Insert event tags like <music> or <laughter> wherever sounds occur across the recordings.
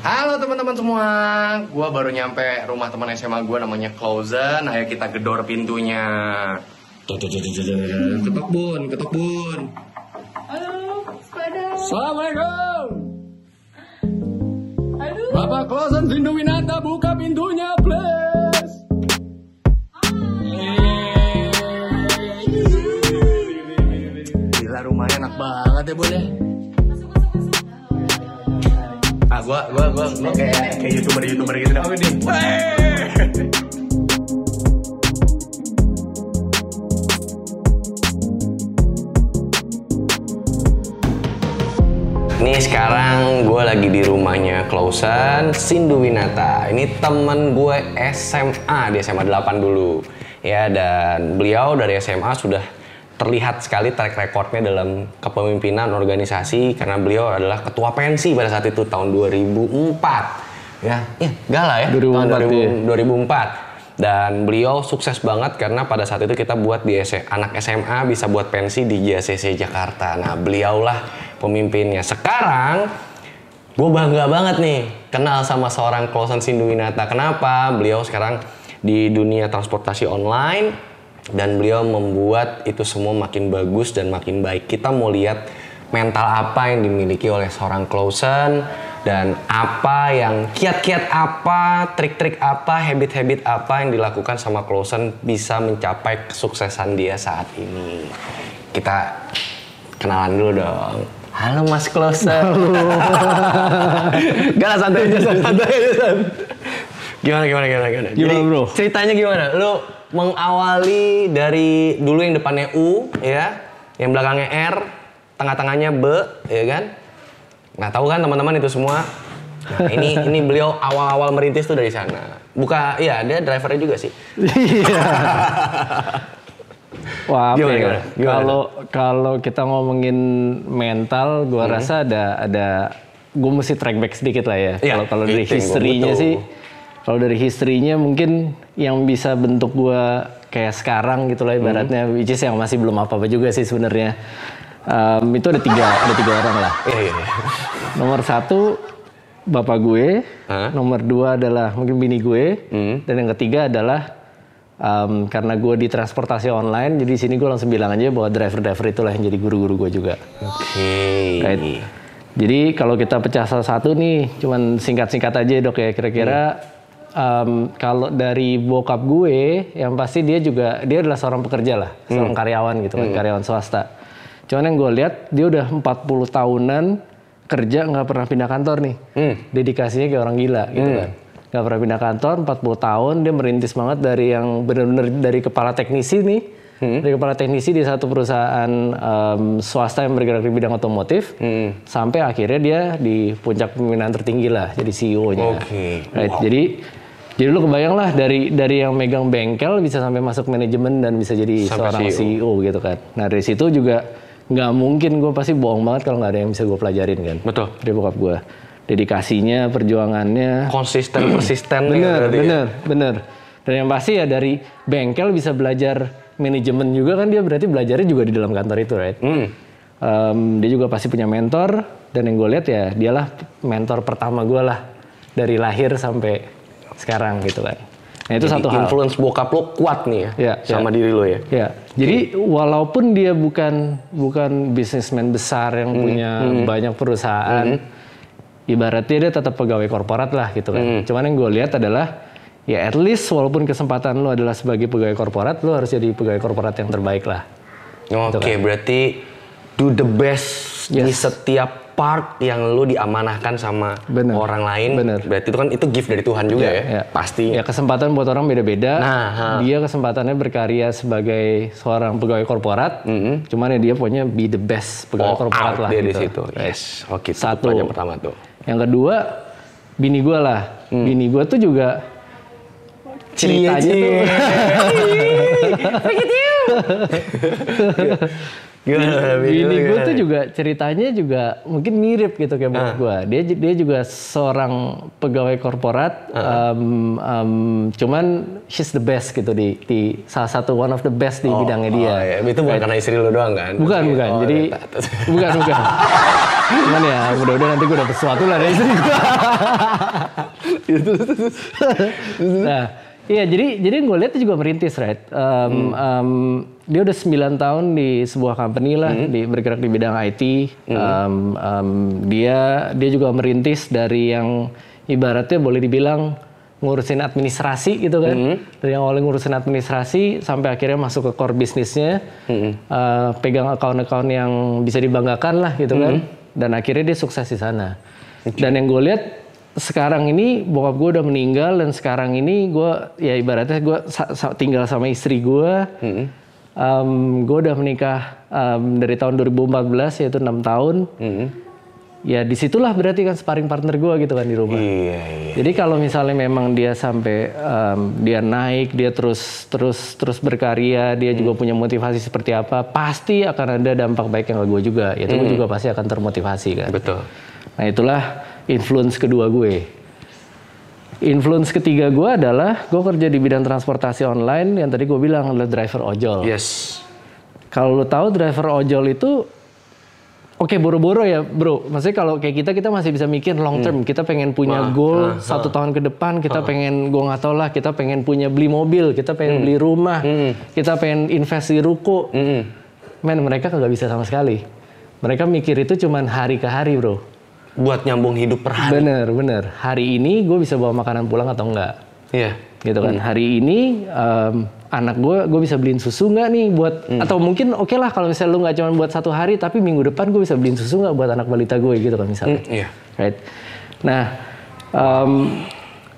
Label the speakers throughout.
Speaker 1: Halo teman-teman semua, gue baru nyampe rumah teman SMA gue namanya Closen. Ayo kita gedor pintunya. Ketok bun, ketok bun.
Speaker 2: Halo, sepeda.
Speaker 1: Assalamualaikum.
Speaker 2: Halo.
Speaker 1: Bapak Closen Sindu Winata buka pintunya please. Gila rumahnya enak banget ya bun gua gua gua, gua kayak kayak youtuber youtuber gitu dah. Nih sekarang gue lagi di rumahnya Klausan Sinduwinata. Ini temen gue SMA di SMA 8 dulu. Ya dan beliau dari SMA sudah terlihat sekali track recordnya dalam kepemimpinan organisasi karena beliau adalah ketua pensi pada saat itu tahun 2004. Ya, ya gala ya.
Speaker 3: 2004
Speaker 1: tahun 2000
Speaker 3: ya.
Speaker 1: 2004 dan beliau sukses banget karena pada saat itu kita buat di S- anak SMA bisa buat pensi di JCC Jakarta. Nah, beliaulah pemimpinnya. Sekarang gue bangga banget nih kenal sama seorang Klausan Sinduwinata. Kenapa? Beliau sekarang di dunia transportasi online dan beliau membuat itu semua makin bagus dan makin baik. Kita mau lihat mental apa yang dimiliki oleh seorang Klausan dan apa yang kiat-kiat apa, trik-trik apa, habit-habit apa yang dilakukan sama Klausan bisa mencapai kesuksesan dia saat ini. Kita kenalan dulu dong. Halo Mas Klausan. <laughs> Gak santai aja, santai aja. Gimana, gimana, gimana, gimana?
Speaker 3: Gimana,
Speaker 1: Jadi,
Speaker 3: bro?
Speaker 1: Ceritanya gimana? Lu mengawali dari dulu yang depannya U, ya, yang belakangnya R, tengah-tengahnya B, ya kan? Nah, tahu kan teman-teman itu semua? Nah, ini ini beliau awal-awal merintis tuh dari sana. Buka, iya dia drivernya juga sih.
Speaker 3: Iya. <laughs> Wah, apa ya? Kalau kalau kita ngomongin mental, gua
Speaker 1: Hmm.
Speaker 3: rasa ada ada gue mesti track back sedikit lah ya.
Speaker 1: Iya,
Speaker 3: Kalau kalau dari
Speaker 1: gua butuh.
Speaker 3: sih kalau dari history-nya mungkin yang bisa bentuk gua kayak sekarang gitu lah
Speaker 1: Hmm.
Speaker 3: ibaratnya which is yang masih belum apa-apa juga sih sebenarnya. Em, itu ada tiga ada tiga orang lah.
Speaker 1: Iya, iya, iya.
Speaker 3: Nomor satu bapak gue,
Speaker 1: Hah?
Speaker 3: nomor dua adalah mungkin bini gue,
Speaker 1: Hmm.
Speaker 3: dan yang ketiga adalah um, karena gue di transportasi online, jadi di sini gue langsung bilang aja bahwa driver-driver itulah yang jadi guru-guru gue juga.
Speaker 1: Oke.
Speaker 3: Right. Jadi kalau kita pecah salah satu nih, cuman singkat-singkat aja dok ya, kira-kira um, kalau dari bokap gue, yang pasti dia juga dia adalah seorang pekerja lah, seorang karyawan gitu kan, karyawan swasta. Cuman yang gue lihat dia udah 40 tahunan kerja nggak pernah pindah kantor nih, dedikasinya kayak orang gila gitu kan. Nggak pernah pindah kantor, 40 tahun dia merintis banget dari yang benar-benar dari kepala teknisi nih, dari kepala teknisi di satu perusahaan em, swasta yang bergerak di bidang otomotif, sampai akhirnya dia di puncak pemimpinan tertinggi lah, jadi CEO-nya.
Speaker 1: Oke.
Speaker 3: Right, Jadi jadi lu kebayang lah dari dari yang megang bengkel bisa sampai masuk manajemen dan bisa jadi
Speaker 1: Sampai
Speaker 3: seorang
Speaker 1: CEO.
Speaker 3: CEO. gitu kan. Nah dari situ juga nggak mungkin gue pasti bohong banget kalau nggak ada yang bisa gue pelajarin kan.
Speaker 1: Betul.
Speaker 3: Dari bokap gue. Dedikasinya, perjuangannya.
Speaker 1: Konsisten, <clears throat> persisten nih
Speaker 3: Bener,
Speaker 1: ya.
Speaker 3: bener, bener. Dan yang pasti ya dari bengkel bisa belajar manajemen juga kan dia berarti belajarnya juga di dalam kantor itu, right?
Speaker 1: Hmm.
Speaker 3: Em, dia juga pasti punya mentor dan yang gue lihat ya dialah mentor pertama gue lah dari lahir sampai sekarang gitu kan. Nah itu
Speaker 1: Jadi
Speaker 3: satu hal.
Speaker 1: influence bokap lo kuat nih ya,
Speaker 3: Iya,
Speaker 1: sama diri lo ya.
Speaker 3: Ya, jadi walaupun dia bukan bukan bisnismen besar yang
Speaker 1: Hmm,
Speaker 3: punya banyak perusahaan, ibaratnya dia tetap pegawai korporat lah gitu kan.
Speaker 1: Hmm.
Speaker 3: Cuman yang gue lihat adalah ya at least walaupun kesempatan lu adalah sebagai pegawai korporat, lu harus jadi pegawai korporat yang terbaik lah.
Speaker 1: Oke, berarti do the best di setiap part yang lu diamanahkan sama
Speaker 3: Bener.
Speaker 1: orang lain.
Speaker 3: Bener.
Speaker 1: Berarti itu kan itu gift dari Tuhan juga ya.
Speaker 3: Ya.
Speaker 1: Pasti.
Speaker 3: Ya kesempatan buat orang beda-beda.
Speaker 1: Nah, ha.
Speaker 3: dia kesempatannya berkarya sebagai seorang pegawai korporat. Cuman ya dia punya be the best pegawai
Speaker 1: All
Speaker 3: korporat
Speaker 1: out
Speaker 3: lah.
Speaker 1: dia di
Speaker 3: gitu.
Speaker 1: situ. Yes. Oke, itu
Speaker 3: Satu.
Speaker 1: pelajaran pertama tuh.
Speaker 3: Yang kedua, bini gue lah.
Speaker 1: Hmm.
Speaker 3: Bini gue tuh juga ceritanya tuh. <laughs> <laughs> <laughs>
Speaker 1: Gimana?
Speaker 3: Bini gue tuh juga ceritanya juga mungkin mirip gitu kayak
Speaker 1: Ah.
Speaker 3: bokap gue. Dia dia juga seorang pegawai korporat, um, um, cuman she's the best gitu di, di salah satu one of the best di bidangnya dia.
Speaker 1: Oh, iya. Itu bukan karena istri lu doang kan?
Speaker 3: Bukan, bukan.
Speaker 1: Oh,
Speaker 3: Jadi
Speaker 1: iya.
Speaker 3: bukan, bukan. Cuman ya mudah-mudahan nanti gue dapet sesuatu lah dari istri gue. <laughs> nah, iya jadi jadi gue lihat juga merintis, right? Um, um, dia udah 9 tahun di sebuah company lah, di, bergerak di bidang IT. Um, um, dia dia juga merintis dari yang ibaratnya boleh dibilang ngurusin administrasi gitu kan. Dari yang awalnya ngurusin administrasi sampai akhirnya masuk ke core bisnisnya, uh, pegang account-account yang bisa dibanggakan lah gitu kan. Dan akhirnya dia sukses di sana. Dan yang gue lihat sekarang ini bokap gue udah meninggal dan sekarang ini gue ya ibaratnya gue sa- sa- tinggal sama istri gue. Um, gue udah menikah um, dari tahun 2014 yaitu enam tahun. Ya di situlah berarti kan sparring partner gue gitu kan di rumah.
Speaker 1: Iya, iya.
Speaker 3: Jadi kalau misalnya memang dia sampai um, dia naik, dia terus terus terus berkarya, dia juga punya motivasi seperti apa, pasti akan ada dampak baik yang ke gue juga. Yaitu gue juga pasti akan termotivasi kan.
Speaker 1: Betul.
Speaker 3: Nah itulah influence kedua gue. Influence ketiga gue adalah gue kerja di bidang transportasi online yang tadi gue bilang adalah driver ojol.
Speaker 1: Yes.
Speaker 3: Kalau lo tahu driver ojol itu Oke boro-boro ya bro, maksudnya kalau kayak kita kita masih bisa mikir long term, kita pengen punya goal satu tahun ke depan, kita pengen gue nggak tau lah, kita pengen punya beli mobil, kita pengen beli rumah, kita pengen invest di ruko, men mereka kagak bisa sama sekali. Mereka mikir itu cuman hari ke hari bro.
Speaker 1: Buat nyambung hidup per hari.
Speaker 3: Bener bener, hari ini gue bisa bawa makanan pulang atau enggak,
Speaker 1: Iya.
Speaker 3: gitu kan. Hari ini em, anak gue gue bisa beliin susu nggak nih buat atau mungkin oke lah kalau misalnya lu nggak cuma buat satu hari tapi minggu depan gue bisa beliin susu nggak buat anak balita gue gitu kan misalnya
Speaker 1: Iya.
Speaker 3: right nah em,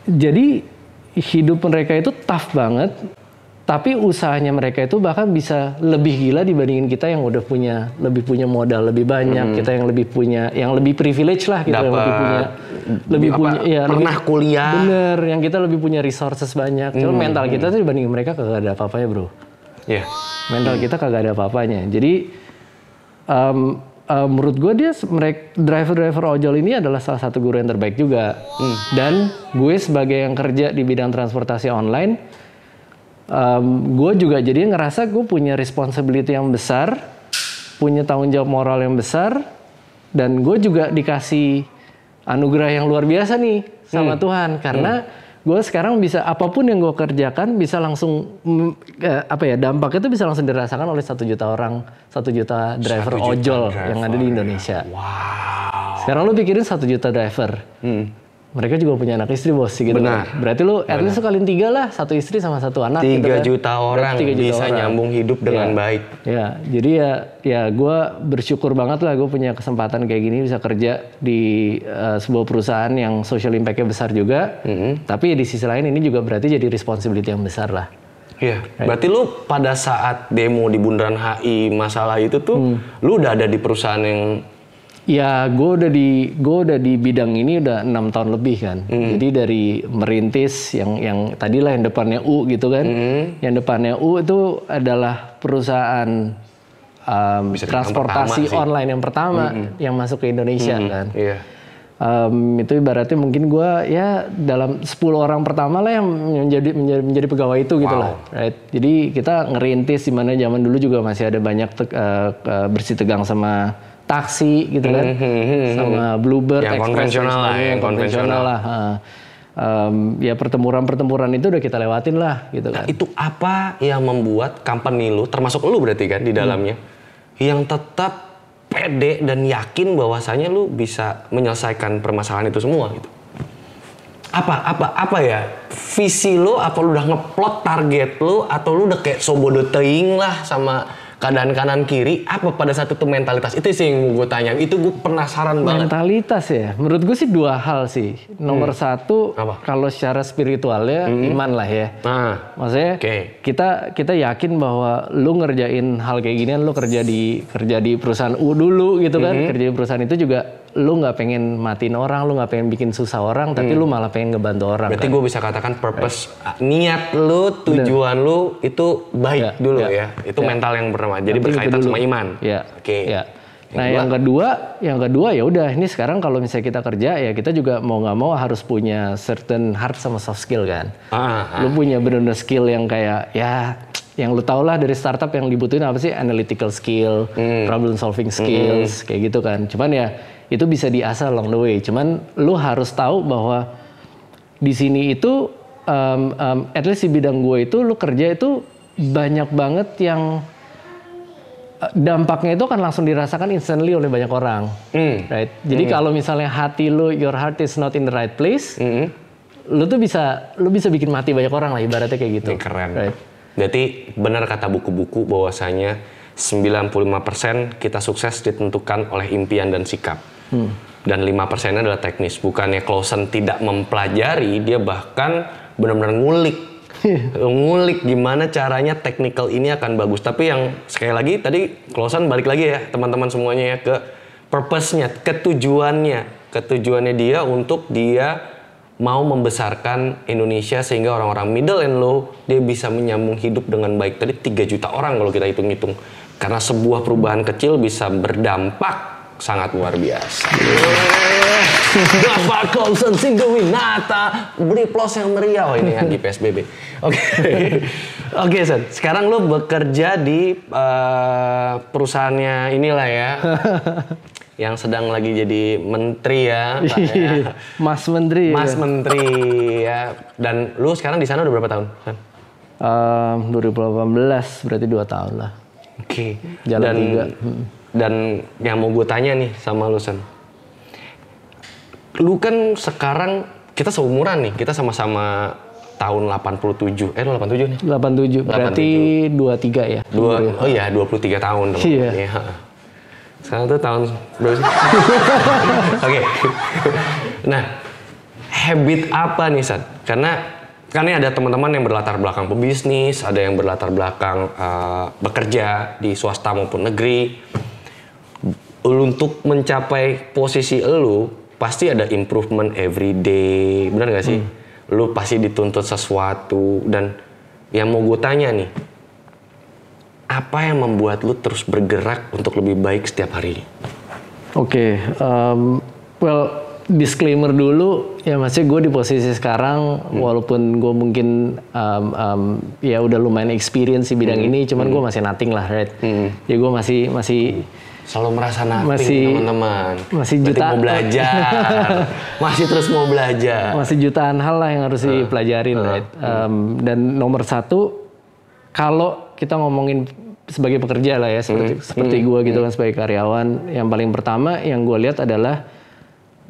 Speaker 3: jadi hidup mereka itu tough banget tapi usahanya mereka itu bahkan bisa lebih gila dibandingin kita yang udah punya lebih punya modal lebih banyak kita yang lebih punya yang lebih privilege lah gitu yang lebih
Speaker 1: Dapat
Speaker 3: punya lebih
Speaker 1: apa,
Speaker 3: punya ya lebih-
Speaker 1: pernah kuliah.
Speaker 3: bener yang kita lebih punya resources banyak. Cuma mental kita tuh dibanding mereka kagak ada apa-apanya bro.
Speaker 1: Iya.
Speaker 3: mental kita kagak ada apa-apanya. Jadi em, em, menurut gue dia mereka driver-driver ojol ini adalah salah satu guru yang terbaik juga. Dan gue sebagai yang kerja di bidang transportasi online em, gue juga jadi ngerasa gue punya responsibility yang besar punya tanggung jawab moral yang besar dan gue juga dikasih anugerah yang luar biasa nih sama Tuhan karena gue sekarang bisa apa pun yang gue kerjakan bisa langsung mm, eh, apa ya dampaknya itu bisa langsung dirasakan oleh satu juta orang satu juta driver
Speaker 1: juta
Speaker 3: ojol
Speaker 1: driver,
Speaker 3: yang ada di Indonesia.
Speaker 1: Wow.
Speaker 3: Sekarang lu pikirin satu juta driver. Mereka juga punya anak istri bos gitu
Speaker 1: Hmm. Benar.
Speaker 3: kan. Berarti lu at least kalian tiga lah, satu istri sama satu anak. gitu
Speaker 1: Tiga
Speaker 3: kan.
Speaker 1: juta
Speaker 3: Berarti
Speaker 1: orang
Speaker 3: tiga juta
Speaker 1: bisa
Speaker 3: orang.
Speaker 1: nyambung hidup dengan
Speaker 3: Ya.
Speaker 1: baik.
Speaker 3: Ya, jadi ya ya gue bersyukur banget lah gue punya kesempatan kayak gini bisa kerja di uh, sebuah perusahaan yang social impact-nya besar juga.
Speaker 1: Mm-hmm.
Speaker 3: Tapi di sisi lain ini juga berarti jadi responsibility yang besar lah.
Speaker 1: Iya. Berarti lu pada saat demo di Bundaran HI masalah itu tuh, lu udah ada di perusahaan yang
Speaker 3: Ya, gue udah di gue udah di bidang ini udah enam tahun lebih kan. Jadi dari merintis yang yang tadi lah yang depannya U gitu kan. Yang depannya U itu adalah perusahaan um,
Speaker 1: Bisa
Speaker 3: transportasi
Speaker 1: pertama sih.
Speaker 3: online yang pertama yang masuk ke Indonesia kan.
Speaker 1: Iya.
Speaker 3: Um, itu ibaratnya mungkin gue ya dalam 10 orang pertama lah yang menjadi menjadi, menjadi pegawai itu gitu
Speaker 1: Wow.
Speaker 3: lah, right? Jadi kita ngerintis di mana zaman dulu juga masih ada banyak te- eh, eh, bersih tegang sama taksi gitu kan, sama Bluebird,
Speaker 1: Yang konvensional lah, yang konvensional.
Speaker 3: lah. Um, ya pertempuran-pertempuran itu udah kita lewatin lah gitu kan.
Speaker 1: Itu apa yang membuat company lu, termasuk lu berarti kan di dalamnya, yang tetap pede dan yakin bahwasanya lu bisa menyelesaikan permasalahan itu semua gitu? Apa apa apa ya? Visi lu apa lu udah ngeplot target lu atau lu udah kayak sobodo teing lah sama keadaan kanan kiri apa pada saat itu mentalitas itu sih yang gue tanya itu gue penasaran banget
Speaker 3: Mentalitas ya, menurut gue sih dua hal sih. Nomor satu,
Speaker 1: Hmm. Apa?
Speaker 3: kalau secara spiritualnya iman lah ya.
Speaker 1: nah
Speaker 3: Maksudnya
Speaker 1: Oke.
Speaker 3: kita kita yakin bahwa lu ngerjain hal kayak ginian lu kerja di kerja di perusahaan U dulu gitu kan.
Speaker 1: Hmm.
Speaker 3: Kerja di perusahaan itu juga lu nggak pengen matiin orang, lu nggak pengen bikin susah orang, tapi lu malah pengen ngebantu orang.
Speaker 1: Hmm. Berarti
Speaker 3: kan.
Speaker 1: gue bisa katakan purpose niat lu, tujuan lu itu baik
Speaker 3: Ya,
Speaker 1: dulu
Speaker 3: ya,
Speaker 1: ya. Itu
Speaker 3: ya.
Speaker 1: mental yang pertama. Jadi
Speaker 3: itu
Speaker 1: berkaitan sama iman.
Speaker 3: Ya.
Speaker 1: Oke.
Speaker 3: ya. Nah yang kedua, yang kedua ya udah ini sekarang kalau misalnya kita kerja ya kita juga mau nggak mau harus punya certain hard sama soft skill kan.
Speaker 1: Ah,
Speaker 3: Lu punya bener-bener skill yang kayak ya yang lu tau lah dari startup yang dibutuhin apa sih analytical skill,
Speaker 1: Hmm.
Speaker 3: problem solving skills kayak gitu kan. Cuman ya itu bisa diasah along the way. Cuman lu harus tahu bahwa di sini itu um, um, at least di bidang gue itu lu kerja itu banyak banget yang uh, dampaknya itu akan langsung dirasakan instantly oleh banyak orang.
Speaker 1: Hmm.
Speaker 3: Right. Jadi kalau misalnya hati lu your heart is not in the right place,
Speaker 1: Hmm.
Speaker 3: lu tuh bisa lu bisa bikin mati banyak orang lah ibaratnya kayak gitu.
Speaker 1: Ini keren.
Speaker 3: Right.
Speaker 1: Berarti benar kata buku-buku bahwasanya 95% kita sukses ditentukan oleh impian dan sikap. Dan 5% adalah teknis. Bukannya Clausen tidak mempelajari, dia bahkan benar-benar ngulik. <laughs> ngulik gimana caranya technical ini akan bagus. Tapi yang sekali lagi tadi Clausen balik lagi ya teman-teman semuanya ya ke purpose-nya, ketujuannya. Ketujuannya dia untuk dia mau membesarkan Indonesia sehingga orang-orang middle and low dia bisa menyambung hidup dengan baik. Tadi 3 juta orang kalau kita hitung-hitung. Karena sebuah perubahan kecil bisa berdampak sangat luar biasa. Bapak <laughs> Klausen Singgowinata beri plus yang meriah oh, ini lagi PSBB. Oke. <laughs> Oke, Sen. Sekarang lu bekerja di eh, perusahaannya inilah ya. <laughs> yang sedang lagi jadi menteri ya, Pak, ya.
Speaker 3: Mas Menteri.
Speaker 1: Mas
Speaker 3: ya.
Speaker 1: Menteri ya. Dan lu sekarang di sana udah berapa tahun?
Speaker 3: Um, 2018 berarti dua tahun lah.
Speaker 1: Oke.
Speaker 3: Jalan
Speaker 1: dan,
Speaker 3: tiga.
Speaker 1: Dan yang mau gue tanya nih sama lu San. Lu kan sekarang kita seumuran nih, kita sama-sama tahun 87. Eh lu 87 nih.
Speaker 3: 87 berarti 23 ya.
Speaker 1: Dua, oh iya 23 tahun dong.
Speaker 3: Iya.
Speaker 1: Sekarang tuh tahun berapa sih? <laughs> Oke. Nah, habit apa nih San? Karena kan ini ada teman-teman yang berlatar belakang pebisnis, ada yang berlatar belakang eh, bekerja di swasta maupun negeri. Untuk mencapai posisi elu, pasti ada improvement every day. Benar gak sih? Lu pasti dituntut sesuatu dan yang mau gue tanya nih, apa yang membuat lu terus bergerak untuk lebih baik setiap hari?
Speaker 3: Oke, um, well disclaimer dulu ya masih gue di posisi sekarang walaupun gue mungkin um, um, ya udah lumayan experience di bidang ini, cuman gue masih nothing lah, right? Ya gue masih masih
Speaker 1: Selalu merasa nothing
Speaker 3: Masih-
Speaker 1: teman-teman.
Speaker 3: masih
Speaker 1: Berarti
Speaker 3: juta-
Speaker 1: mau belajar. <laughs> Masih terus mau belajar.
Speaker 3: masih jutaan hal lah yang harus dipelajarin, right? Um, dan nomor satu, kalau kita ngomongin sebagai pekerja lah ya, seperti seperti gue gitu kan sebagai karyawan, yang paling pertama yang gue lihat adalah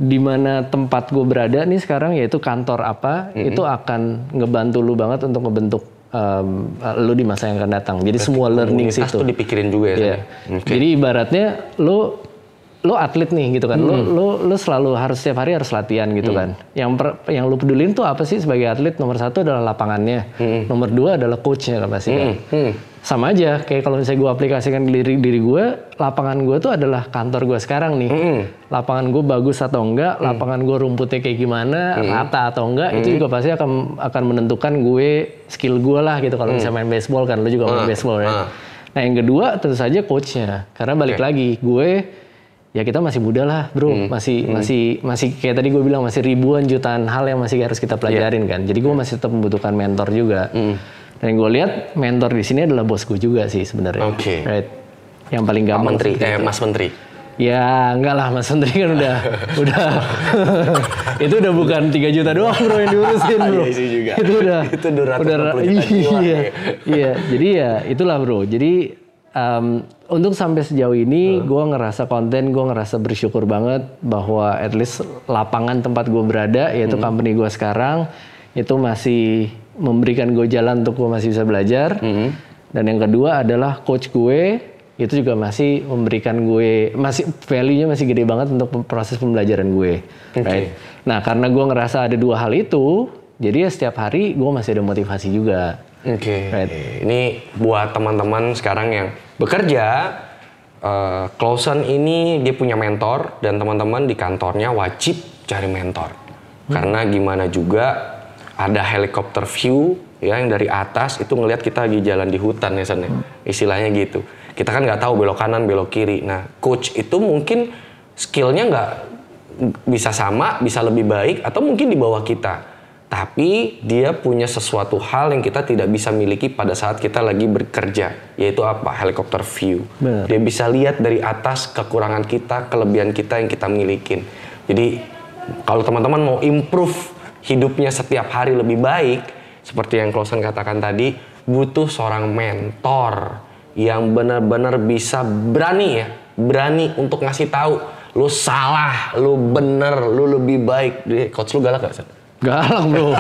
Speaker 3: di mana tempat gue berada nih sekarang yaitu kantor apa, itu akan ngebantu lu banget untuk ngebentuk um, lu di masa yang akan datang. Jadi semua learning situ.
Speaker 1: tuh dipikirin juga ya. Ya? Oke.
Speaker 3: Jadi ibaratnya lo lo atlet nih gitu kan. Lo lo lo selalu harus setiap hari harus latihan gitu kan. Yang per- yang lo pedulin tuh apa sih sebagai atlet? Nomor satu adalah lapangannya. Nomor dua adalah coachnya kan pasti kan.
Speaker 1: Hmm.
Speaker 3: Sama aja kayak kalau misalnya gue aplikasikan di diri diri gue, lapangan gue tuh adalah kantor gue sekarang nih. Lapangan gue bagus atau enggak, lapangan gue rumputnya kayak gimana, rata atau enggak, itu juga pasti akan akan menentukan gue skill gue lah gitu. Kalau misalnya main baseball kan, lo juga main baseball ya.
Speaker 1: ah.
Speaker 3: Nah yang kedua tentu saja coachnya, karena balik lagi gue ya kita masih muda lah bro, masih masih masih kayak tadi gue bilang masih ribuan jutaan hal yang masih harus kita pelajarin kan. Jadi gue masih tetap membutuhkan mentor juga. Dan yang gue lihat mentor di sini adalah bos gue juga sih sebenarnya.
Speaker 1: Oke.
Speaker 3: Right. Yang paling gampang.
Speaker 1: Menteri, eh. Mas Menteri.
Speaker 3: Ya enggak lah Mas Menteri kan udah <laughs> udah <laughs> itu udah bukan 3 juta doang bro yang diurusin <laughs> bro.
Speaker 1: Iya juga.
Speaker 3: Itu udah
Speaker 1: Itu 240 juta
Speaker 3: iya, Iya.
Speaker 1: ya.
Speaker 3: Iya, jadi ya itulah bro. Jadi em, untuk sampai sejauh ini gue ngerasa konten, gue ngerasa bersyukur banget bahwa at least lapangan tempat gue berada yaitu company gue sekarang itu masih memberikan gue jalan untuk gue masih bisa belajar. Dan yang kedua adalah coach gue itu juga masih memberikan gue masih value-nya masih gede banget untuk proses pembelajaran gue. Right? Nah, karena gue ngerasa ada dua hal itu, jadi ya setiap hari gue masih ada motivasi juga.
Speaker 1: Oke.
Speaker 3: Right.
Speaker 1: Ini buat teman-teman sekarang yang bekerja, eh Clausen ini dia punya mentor dan teman-teman di kantornya wajib cari mentor. Karena gimana juga ada helikopter view ya yang dari atas itu ngelihat kita lagi jalan di hutan ya San, ya. Istilahnya gitu. Kita kan nggak tahu belok kanan belok kiri. Nah, coach itu mungkin skillnya nggak bisa sama, bisa lebih baik atau mungkin di bawah kita. tapi dia punya sesuatu hal yang kita tidak bisa miliki pada saat kita lagi bekerja, yaitu apa? Helikopter view.
Speaker 3: Benar.
Speaker 1: Dia bisa lihat dari atas kekurangan kita, kelebihan kita yang kita milikin. Jadi kalau teman-teman mau improve hidupnya setiap hari lebih baik, seperti yang Klausen katakan tadi, butuh seorang mentor yang benar-benar bisa berani ya, berani untuk ngasih tahu lu salah, lu bener, lu lebih baik. Coach lu galak gak? Sen? <laughs>
Speaker 3: Galak bro.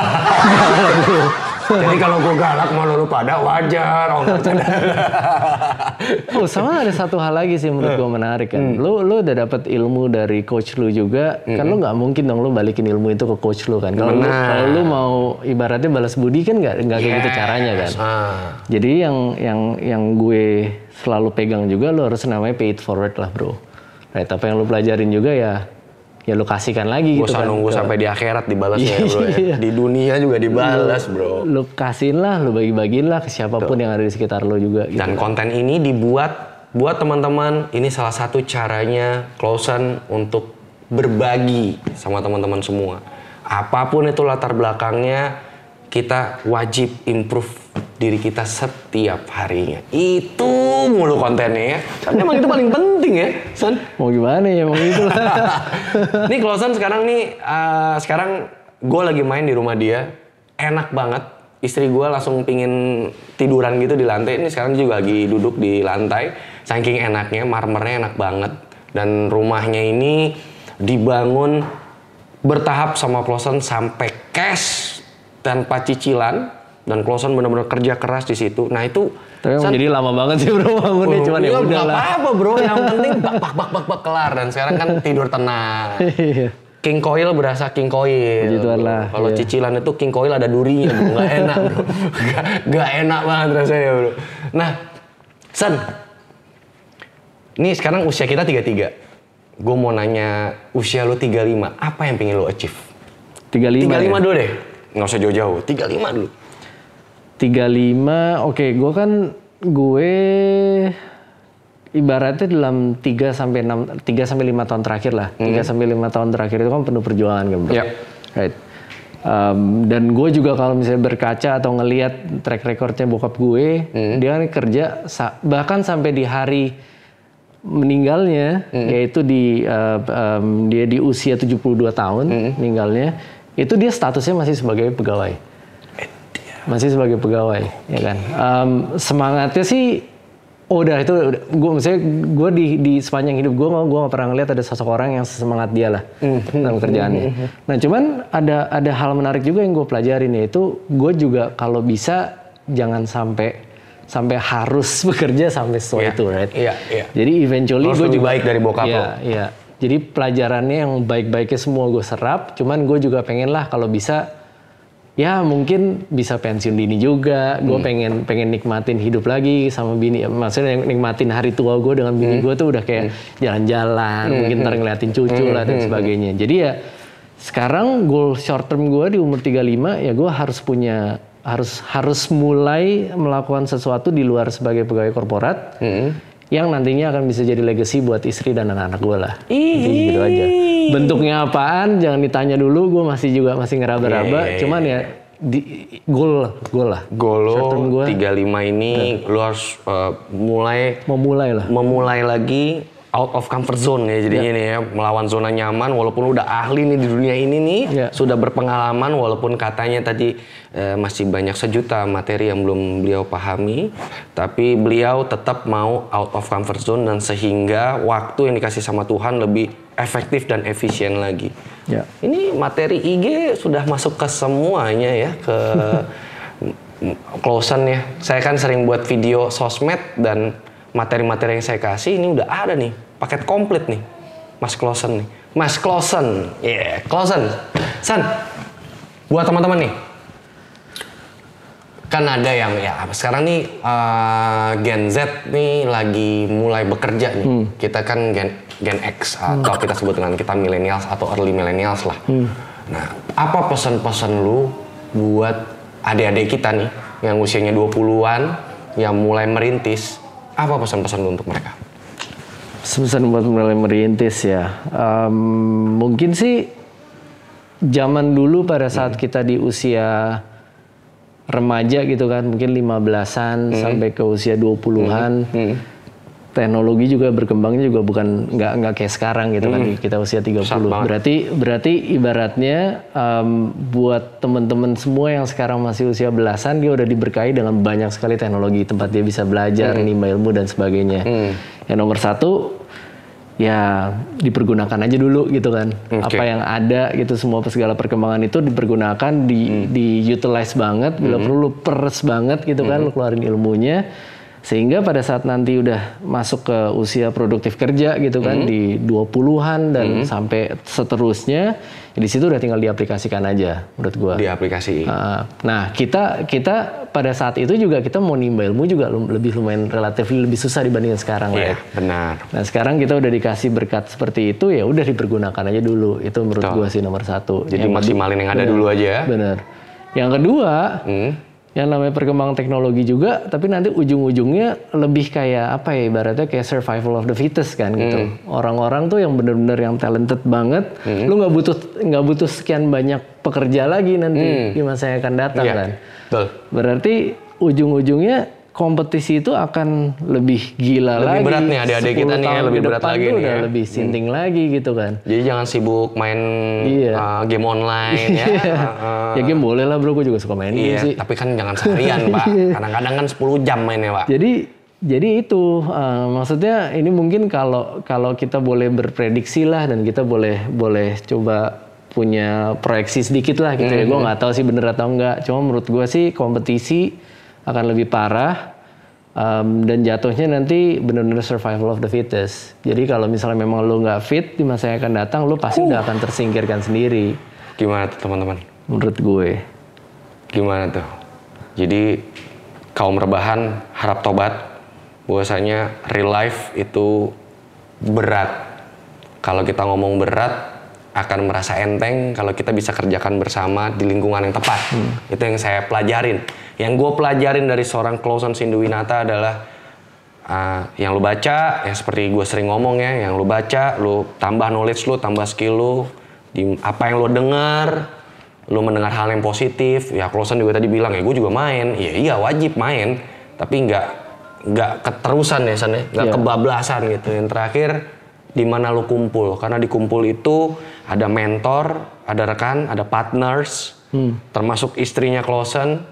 Speaker 1: Jadi kalau gue galak malu lu pada wajar. Bercanda. <laughs> <laughs>
Speaker 3: Oh sama ada satu hal lagi sih menurut gue menarik kan. Lu lu udah dapat ilmu dari coach lu juga, kan lu nggak mungkin dong lu balikin ilmu itu ke coach lu kan. Kalau lu, kalau lu mau ibaratnya balas budi kan nggak nggak kayak gitu caranya kan.
Speaker 1: Ah.
Speaker 3: Jadi yang yang yang gue selalu pegang juga lu harus namanya pay it forward lah bro. Right, apa yang lu pelajarin juga ya ya lu kasihkan lagi
Speaker 1: Gue
Speaker 3: gitu
Speaker 1: usah
Speaker 3: kan.
Speaker 1: nunggu sampai di akhirat dibalas ya bro ya.
Speaker 3: Iya.
Speaker 1: Di dunia juga dibalas bro.
Speaker 3: Lu kasihin lah, lu bagi-bagiin lah ke siapa pun yang ada di sekitar lu juga gitu.
Speaker 1: Dan konten ini dibuat buat teman-teman. Ini salah satu caranya Klausen untuk berbagi sama teman-teman semua. Apa pun itu latar belakangnya, kita wajib improve diri kita setiap harinya. Itu mulu kontennya ya. Karena emang itu paling penting ya, Son.
Speaker 3: Mau gimana ya, mau gitu lah. <laughs>
Speaker 1: nih Klausen sekarang nih, eh, sekarang gue lagi main di rumah dia, enak banget. Istri gue langsung pingin tiduran gitu di lantai. Ini sekarang juga lagi duduk di lantai. Saking enaknya, marmernya enak banget. Dan rumahnya ini dibangun bertahap sama Klausen sampai cash tanpa cicilan. Dan Klausen benar-benar kerja keras di situ. Nah itu
Speaker 3: Tapi jadi lama banget sih bro bangunnya cuman ya
Speaker 1: Iya,
Speaker 3: udah lah.
Speaker 1: apa-apa bro, yang penting bak bak bak bak bak kelar dan sekarang kan tidur tenang. <laughs> King Coil berasa King Coil. Kalau
Speaker 3: iya.
Speaker 1: cicilan itu King Coil ada durinya bro, enak bro. <laughs> Nggak enak banget rasanya bro. Nah, San, ini sekarang usia kita 33. Gue mau nanya usia lu 35, apa yang pengen lu achieve?
Speaker 3: 35
Speaker 1: 35
Speaker 3: ya?
Speaker 1: dulu deh, nggak usah jauh-jauh, 35 dulu.
Speaker 3: 35, oke gue kan gue ibaratnya dalam 3 sampai 6 3 sampai 5 tahun terakhir lah. 3 sampai 5 tahun terakhir itu kan penuh perjuangan kan, Bro.
Speaker 1: Iya.
Speaker 3: Right. Um, dan gue juga kalau misalnya berkaca atau ngelihat track recordnya bokap gue, dia kan kerja sa- bahkan sampai di hari meninggalnya, yaitu di uh, um, dia di usia 72 tahun meninggalnya, itu dia statusnya masih sebagai pegawai masih sebagai pegawai ya kan Em, semangatnya sih oh, udah itu gue maksudnya gue di di sepanjang hidup gue gue gak pernah ngeliat ada sosok orang yang semangat dia lah dalam kerjaannya nah cuman ada ada hal menarik juga yang gue pelajarin yaitu gue juga kalau bisa jangan sampai sampai harus <laughs> bekerja sampai sesuai
Speaker 1: Iya,
Speaker 3: itu right
Speaker 1: iya, iya.
Speaker 3: jadi eventually gue juga
Speaker 1: baik dari bokap
Speaker 3: Iya,
Speaker 1: lo.
Speaker 3: Iya. Jadi pelajarannya yang baik-baiknya semua gue serap. Cuman gue juga pengen lah kalau bisa ya mungkin bisa pensiun dini juga. Gue
Speaker 1: Hmm.
Speaker 3: pengen pengen nikmatin hidup lagi sama bini. Maksudnya nikmatin hari tua gue dengan bini
Speaker 1: Hmm.
Speaker 3: gue tuh udah kayak jalan-jalan, mungkin ntar ngeliatin cucu lah
Speaker 1: Hmm.
Speaker 3: dan sebagainya. Jadi ya sekarang goal short term gue di umur 35 ya gue harus punya harus harus mulai melakukan sesuatu di luar sebagai pegawai korporat yang nantinya akan bisa jadi legacy buat istri dan anak-anak gue lah. Intinya gitu aja. Bentuknya apaan jangan ditanya dulu, gue masih juga masih ngeraba-raba.
Speaker 1: Iya, iya,
Speaker 3: Cuman ya di goal goal lah.
Speaker 1: Goal lo
Speaker 3: gua.
Speaker 1: 35 ini lu harus uh, mulai
Speaker 3: Mau mulai lah.
Speaker 1: memulai lagi out of comfort zone ya jadinya nih ya melawan zona nyaman walaupun udah ahli nih di dunia ini nih
Speaker 3: Iya.
Speaker 1: sudah berpengalaman walaupun katanya tadi eh, masih banyak sejuta materi yang belum beliau pahami tapi beliau tetap mau out of comfort zone dan sehingga waktu yang dikasih sama Tuhan lebih efektif dan efisien lagi.
Speaker 3: Ya.
Speaker 1: Ini materi IG sudah masuk ke semuanya ya ke <laughs> closen ya. Saya kan sering buat video sosmed dan materi-materi yang saya kasih ini udah ada nih, paket komplit nih. Mas Closen nih. Mas Closen. Iya, Closen. San. Buat teman-teman nih. Kan ada yang ya sekarang nih eh, Gen Z nih lagi mulai bekerja nih. Kita kan Gen Gen X atau kita sebut dengan kita millennials atau early millennials lah. Nah, apa pesan-pesan lu buat adik-adik kita nih yang usianya 20-an yang mulai merintis? Apa pesan-pesan lu untuk mereka?
Speaker 3: Pesan buat mulai merintis ya. Em, mungkin sih zaman dulu pada saat kita di usia remaja gitu kan, mungkin 15-an sampai ke usia 20-an. Teknologi juga berkembangnya juga bukan nggak nggak kayak sekarang gitu kan kita usia 30.
Speaker 1: banget.
Speaker 3: Berarti berarti ibaratnya em, buat teman-teman semua yang sekarang masih usia belasan dia udah diberkahi dengan banyak sekali teknologi tempat dia bisa belajar, menimba ilmu dan sebagainya. Yang nomor satu ya dipergunakan aja dulu gitu kan.
Speaker 1: Oke.
Speaker 3: Apa yang ada gitu semua segala perkembangan itu dipergunakan di di utilize banget bila perlu lu peres banget gitu kan lu keluarin ilmunya sehingga pada saat nanti udah masuk ke usia produktif kerja gitu kan di 20-an dan sampai seterusnya di situ udah tinggal diaplikasikan aja menurut gua.
Speaker 1: di aplikasi.
Speaker 3: Uh, Nah, kita kita pada saat itu juga kita mau nimba ilmu juga lebih lumayan relatif lebih susah dibandingkan sekarang lah
Speaker 1: Iya,
Speaker 3: ya.
Speaker 1: benar.
Speaker 3: Nah, sekarang kita udah dikasih berkat seperti itu ya udah dipergunakan aja dulu. Itu menurut
Speaker 1: Betul.
Speaker 3: gua sih nomor satu.
Speaker 1: Jadi
Speaker 3: Yang
Speaker 1: maksimalin yang ada dulu aja.
Speaker 3: Bener. Yang kedua,
Speaker 1: Hmm.
Speaker 3: Yang namanya perkembangan teknologi juga, tapi nanti ujung-ujungnya lebih kayak apa ya, ibaratnya kayak survival of the fittest kan gitu.
Speaker 1: Hmm.
Speaker 3: Orang-orang tuh yang bener-bener yang talented banget, lu nggak butuh nggak butuh sekian banyak pekerja lagi nanti di masa yang akan datang
Speaker 1: Hmm. Iya.
Speaker 3: kan.
Speaker 1: Betul.
Speaker 3: Berarti ujung-ujungnya kompetisi itu akan lebih gila
Speaker 1: Lebih
Speaker 3: lagi.
Speaker 1: berat nih adik-adik
Speaker 3: 10
Speaker 1: kita nih ya, lebih berat lagi nih
Speaker 3: udah
Speaker 1: ya.
Speaker 3: lebih sinting lagi gitu kan.
Speaker 1: Jadi jangan sibuk main
Speaker 3: Iya.
Speaker 1: uh, game online ya. <laughs> Uh,
Speaker 3: ya game boleh lah bro, gue juga suka main game
Speaker 1: iya,
Speaker 3: sih.
Speaker 1: tapi kan jangan <laughs> seharian, Pak. Kadang-kadang kan 10 jam mainnya, Pak.
Speaker 3: Jadi jadi itu uh, maksudnya ini mungkin kalau kalau kita boleh berprediksi lah dan kita boleh boleh coba punya proyeksi sedikit lah gitu ya. Gue nggak tahu sih bener atau enggak. Cuma menurut gue sih kompetisi akan lebih parah um, dan jatuhnya nanti benar-benar survival of the fittest. Jadi kalau misalnya memang lu nggak fit di masa yang akan datang, lu pasti udah akan tersingkirkan sendiri.
Speaker 1: Gimana tuh, teman-teman?
Speaker 3: Menurut gue.
Speaker 1: Gimana tuh? Jadi kaum rebahan harap tobat. Bahwasanya real life itu berat. Kalau kita ngomong berat akan merasa enteng kalau kita bisa kerjakan bersama di lingkungan yang tepat. Itu yang saya pelajarin. Yang gue pelajarin dari seorang Clausen Sinduwinata adalah ah, yang lu baca, yang seperti gue sering ngomong ya, yang lu baca, lu tambah knowledge lu, tambah skill lu, di apa yang lu dengar, lu mendengar hal yang positif ya Clausen juga tadi bilang ya gue juga main iya iya wajib main tapi nggak nggak keterusan ya San ya nggak
Speaker 3: Iya.
Speaker 1: kebablasan gitu yang terakhir di mana lu kumpul karena di kumpul itu ada mentor ada rekan ada partners termasuk istrinya Clausen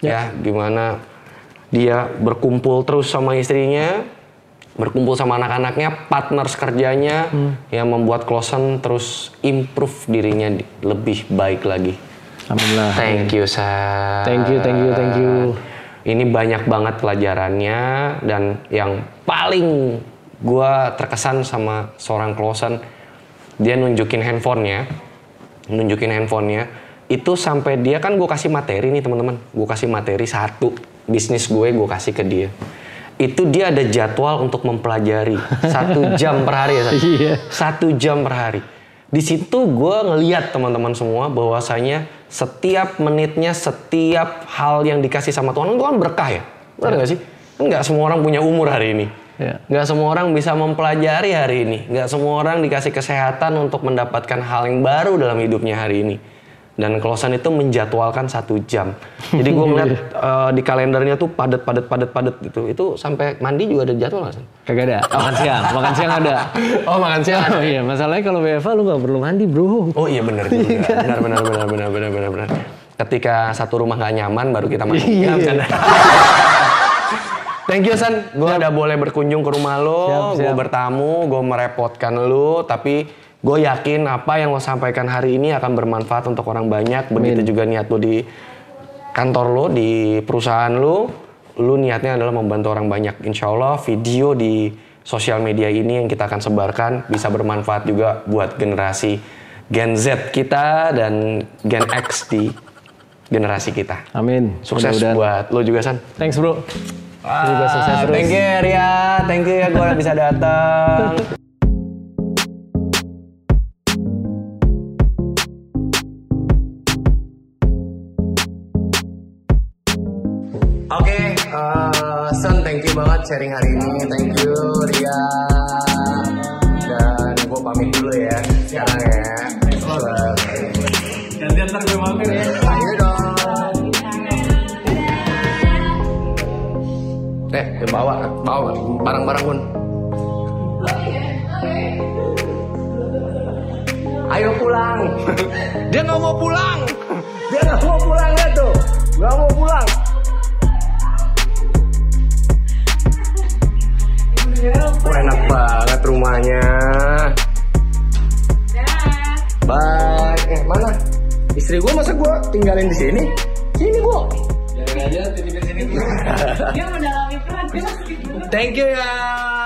Speaker 1: ya gimana dia berkumpul terus sama istrinya berkumpul sama anak-anaknya, partners kerjanya yang membuat Clausen terus improve dirinya di- lebih baik lagi.
Speaker 3: Alhamdulillah.
Speaker 1: Thank you, Sa.
Speaker 3: Thank you, thank you, thank you.
Speaker 1: Ini banyak banget pelajarannya dan yang paling gua terkesan sama seorang Clausen, dia nunjukin handphonenya, nunjukin handphonenya, itu sampai dia kan gue kasih materi nih teman-teman, gue kasih materi satu bisnis gue gue kasih ke dia. Itu dia ada jadwal untuk mempelajari satu <laughs> jam per hari ya?
Speaker 3: Iya.
Speaker 1: satu jam per hari. Di situ gue ngeliat teman-teman semua bahwasanya setiap menitnya, setiap hal yang dikasih sama Tuhan itu kan berkah ya, benar nggak sih? Kan nggak semua orang punya umur hari ini.
Speaker 3: Ya.
Speaker 1: Nggak semua orang bisa mempelajari hari ini. Nggak semua orang dikasih kesehatan untuk mendapatkan hal yang baru dalam hidupnya hari ini. Dan Klausan itu menjadwalkan satu jam. Jadi gue <laughs> ngeliat eh, di kalendernya tuh padat, padat, padat, padat gitu. Itu sampai mandi juga ada jadwal nggak?
Speaker 3: Kagak ada. Makan siang, makan siang ada. <laughs>
Speaker 1: Oh makan siang.
Speaker 3: Oh iya, masalahnya kalau WFA lu nggak perlu mandi bro.
Speaker 1: Oh iya benar juga. Benar benar benar benar benar benar benar. Ketika satu rumah nggak nyaman baru kita mandi.
Speaker 3: Iya. <laughs>
Speaker 1: Thank you San, gue udah boleh berkunjung ke rumah lo, gue bertamu, gue merepotkan lo, tapi gue yakin apa yang lo sampaikan hari ini akan bermanfaat untuk orang banyak. Begitu juga niat lo di kantor lo, di perusahaan lo, lo niatnya adalah membantu orang banyak. Insya Allah video di sosial media ini yang kita akan sebarkan bisa bermanfaat juga buat generasi Gen Z kita dan Gen X di generasi kita.
Speaker 3: Amin.
Speaker 1: Sukses
Speaker 3: Mudah-mudahan.
Speaker 1: buat lo juga San.
Speaker 3: Thanks bro. Lu juga sukses terus.
Speaker 1: Thank you Ria, thank you ya gue bisa datang. Oke, eh, Son, thank you banget sharing hari ini. Thank you, Ria. Dan gue pamit dulu ya, sekarang ya. Bye.
Speaker 3: ntar gue mampir ya.
Speaker 1: Dia bawa, bawa barang-barang pun. Ayo pulang. <laughs> Dia nggak mau pulang. Dia nggak mau pulang ya tuh. Nggak mau pulang. Wah, enak banget rumahnya. Bye. Eh, mana? Istri gua masa gua tinggalin di sini? Sini, Bu.
Speaker 3: Jangan aja sini dulu. <laughs>
Speaker 2: Dia mendalami
Speaker 1: Thank you ya.